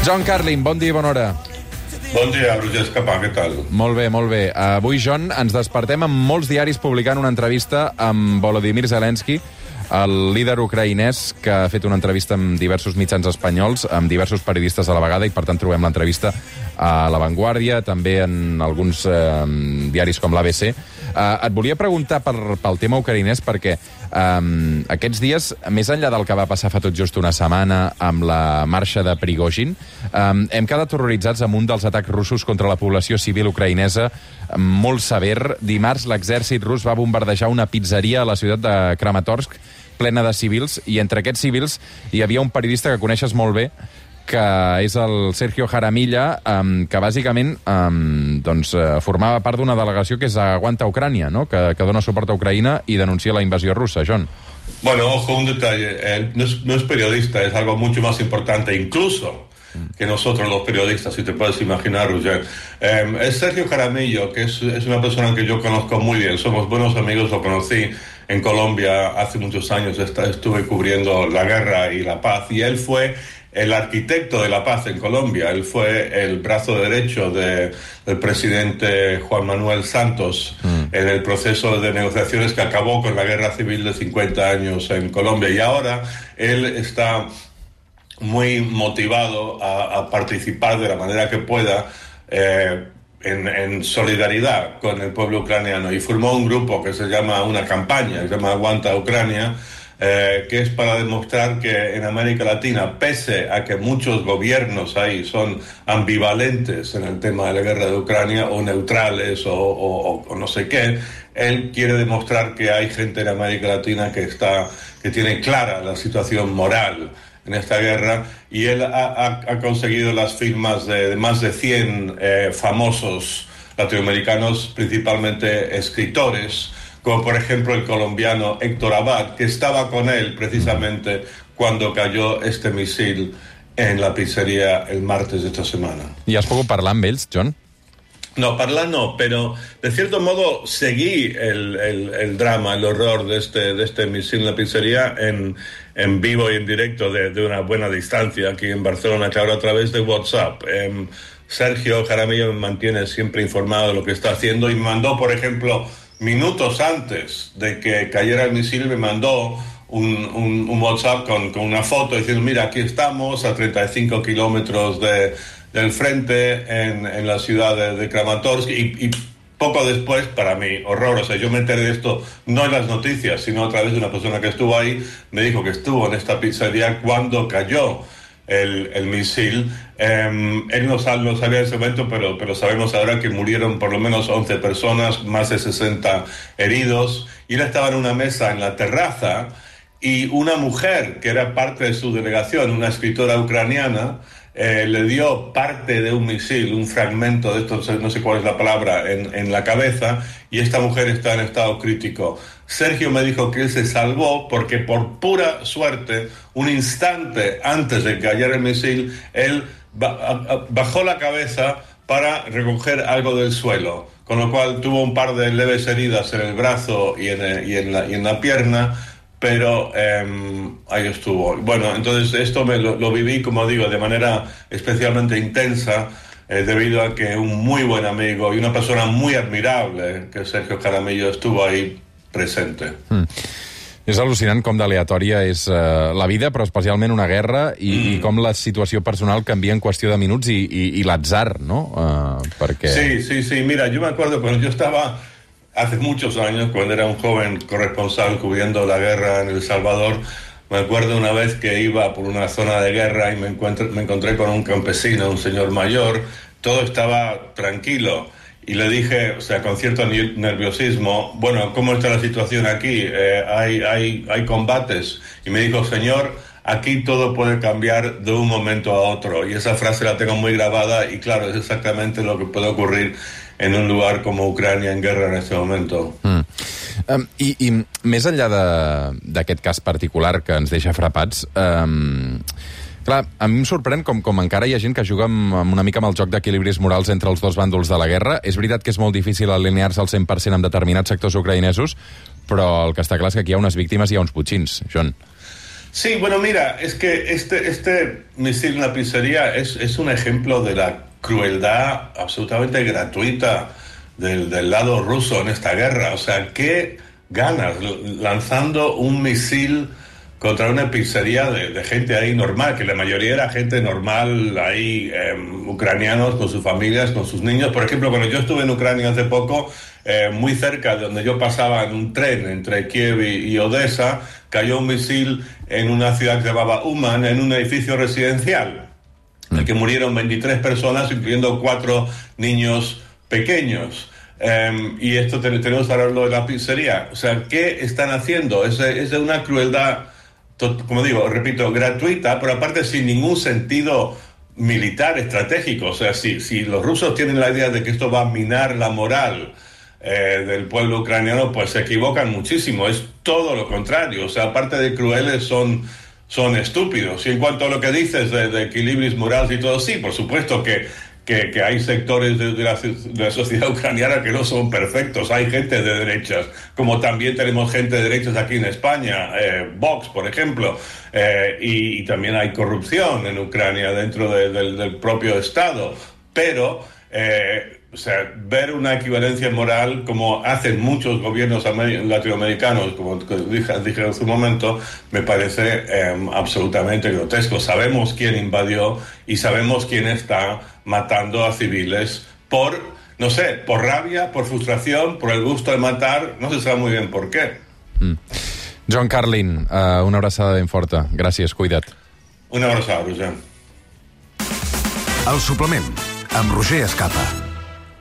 John Carlin, bon dia i bona hora. Bon dia, Roger Escapà, què tal? Molt bé, molt bé. Avui, John, ens despertem amb molts diaris publicant una entrevista amb Volodymyr Zelensky, el líder ucraïnès que ha fet una entrevista amb diversos mitjans espanyols, amb diversos periodistes a la vegada, i per tant trobem l'entrevista a La Vanguardia, també en alguns eh, diaris com l'ABC. Eh, et volia preguntar per, pel tema ucraïnès perquè eh, aquests dies, més enllà del que va passar fa tot just una setmana amb la marxa de Prigozhin, eh, hem quedat horroritzats amb un dels atacs russos contra la població civil ucraïnesa molt sever. Dimarts l'exèrcit rus va bombardejar una pizzeria a la ciutat de Kramatorsk plena de civils, i entre aquests civils hi havia un periodista que coneixes molt bé, que és el Sergio Jaramilla, um, que bàsicament um, doncs, uh, formava part d'una delegació que és Aguanta Ucrània, no? que, que dona suport a Ucraïna i denuncia la invasió russa, John. Bueno, ojo, un detalle. Él no es, no es periodista, es algo mucho más importante, incluso que nosotros los periodistas, si te puedes imaginar, Roger. Eh, es Sergio Jaramillo, que es, es, una persona que yo conozco muy bien, somos buenos amigos, lo conocí en Colombia hace muchos años, estuve cubriendo la guerra y la paz, y él fue el arquitecto de la paz en Colombia, él fue el brazo derecho de, del presidente Juan Manuel Santos mm. en el proceso de negociaciones que acabó con la guerra civil de 50 años en Colombia, y ahora él está muy motivado a, a, participar de la manera que pueda eh, en, en, solidaridad con el pueblo ucraniano. Y formó un grupo que se llama una campaña, se llama Aguanta Ucrania, eh, que es para demostrar que en América Latina, pese a que muchos gobiernos ahí son ambivalentes en el tema de la guerra de Ucrania o neutrales o, o, o no sé qué, él quiere demostrar que hay gente en América Latina que está que tiene clara la situación moral en esta guerra y él ha, ha, ha conseguido las firmas de, de más de 100 eh, famosos latinoamericanos, principalmente escritores, como por ejemplo el colombiano Héctor Abad, que estaba con él precisamente cuando cayó este misil en la pizzería el martes de esta semana. ¿Y has poco parlar amb ells, John? No, parlar no, pero de cierto modo seguí el, el, el drama, el horror de este, de este misil en la pizzería en, en vivo y en directo de, de, una buena distancia aquí en Barcelona, claro, a través de WhatsApp. Eh, Sergio Jaramillo me mantiene siempre informado de lo que está haciendo y me mandó, por ejemplo, minutos antes de que cayera el misil, me mandó un, un, un WhatsApp con, con, una foto diciendo, mira, aquí estamos a 35 kilómetros de, del frente en, en, la ciudad de, de Kramatorsk y, y poco después, para mi horror, o sea, yo me enteré de esto no en las noticias, sino a través de una persona que estuvo ahí, me dijo que estuvo en esta pizzería cuando cayó el, el misil. Eh, él no, no, sabía en ese momento, pero, pero sabemos ahora que murieron por lo menos 11 personas, más de 60 heridos, y él estaba en una mesa en la terraza y una mujer que era parte de su delegación, una escritora ucraniana, eh, le dio parte de un misil, un fragmento de esto, no sé cuál es la palabra, en, en, la cabeza y esta mujer está en estado crítico. Sergio me dijo que él se salvó porque por pura suerte, un instante antes de que el misil, él bajó la cabeza para recoger algo del suelo, con lo cual tuvo un par de leves heridas en el brazo y en, y en, la, y en la pierna, pero eh, ahí estuvo. Bueno, entonces esto me lo, lo, viví, como digo, de manera especialmente intensa, eh, debido a que un muy buen amigo y una persona muy admirable, que Sergio Caramillo, estuvo ahí presente. Mm. És al·lucinant com d'aleatòria és uh, la vida, però especialment una guerra, i, mm. i com la situació personal canvia en qüestió de minuts i, i, i l'atzar, ¿no? Uh, perquè... Sí, sí, sí. Mira, yo me acuerdo cuando yo estaba hace muchos años, cuando era un joven corresponsal cubriendo la guerra en El Salvador, me acuerdo una vez que iba por una zona de guerra y me, encuentro, me encontré con un campesino, un señor mayor, todo estaba tranquilo. Y le dije, o sea, con cierto nerviosismo, bueno, ¿cómo está la situación aquí? Eh, hay, hay, hay combates. Y me dijo, señor, aquí todo puede cambiar de un momento a otro. Y esa frase la tengo muy grabada y claro, es exactamente lo que puede ocurrir en un lugar como Ucrania en guerra en este momento. Mm. Um, i, I més enllà d'aquest cas particular que ens deixa frapats, um, clar, a mi em sorprèn com, com encara hi ha gent que juga amb, amb una mica amb el joc d'equilibris morals entre els dos bàndols de la guerra. És veritat que és molt difícil alinear-se al 100% amb determinats sectors ucraïnesos, però el que està clar és que aquí hi ha unes víctimes i hi ha uns butxins, John. Sí, bueno, mira, es que este, este misil en la pizzería es, es un ejemplo de la crueldad absolutamente gratuita del, del, lado ruso en esta guerra. O sea, ¿qué ganas lanzando un misil contra una pizzería de, de gente ahí normal? Que la mayoría era gente normal ahí, eh, ucranianos con sus familias, con sus niños. Por ejemplo, cuando yo estuve en Ucrania hace poco, eh, muy cerca de donde yo pasaba en un tren entre Kiev y, y Odessa, cayó un misil en una ciudad que se llamaba Uman, en un edificio residencial, en el que murieron 23 personas, incluyendo cuatro niños pequeños. Um, y esto tenemos que hablarlo de la pizzería. O sea, ¿qué están haciendo? Es, es de una crueldad, como digo, repito, gratuita, pero aparte sin ningún sentido militar estratégico. O sea, si, si los rusos tienen la idea de que esto va a minar la moral, eh, del pueblo ucraniano, pues se equivocan muchísimo. Es todo lo contrario. O sea, aparte de crueles, son, son estúpidos. Y en cuanto a lo que dices de, de equilibrios morales y todo, sí, por supuesto que, que, que hay sectores de, de, la, de, la, sociedad ucraniana que no son perfectos. Hay gente de derechas, como también tenemos gente de derechas aquí en España, eh, Vox, por ejemplo. Eh, y, y, también hay corrupción en Ucrania dentro de, del propio Estado. Pero eh, o sea, ver una equivalencia moral como hacen muchos gobiernos latinoamericanos, como dije, dije en su momento, me parece eh, absolutamente grotesco. Sabemos quién invadió y sabemos quién está matando a civiles por, no sé, por rabia, por frustración, por el gusto de matar, no se sabe muy bien por qué. Mm. John Carlin, uh, una abraçada ben forta. Gràcies, cuida't. Una abraçada, Roger. El suplement, amb Roger Escapa.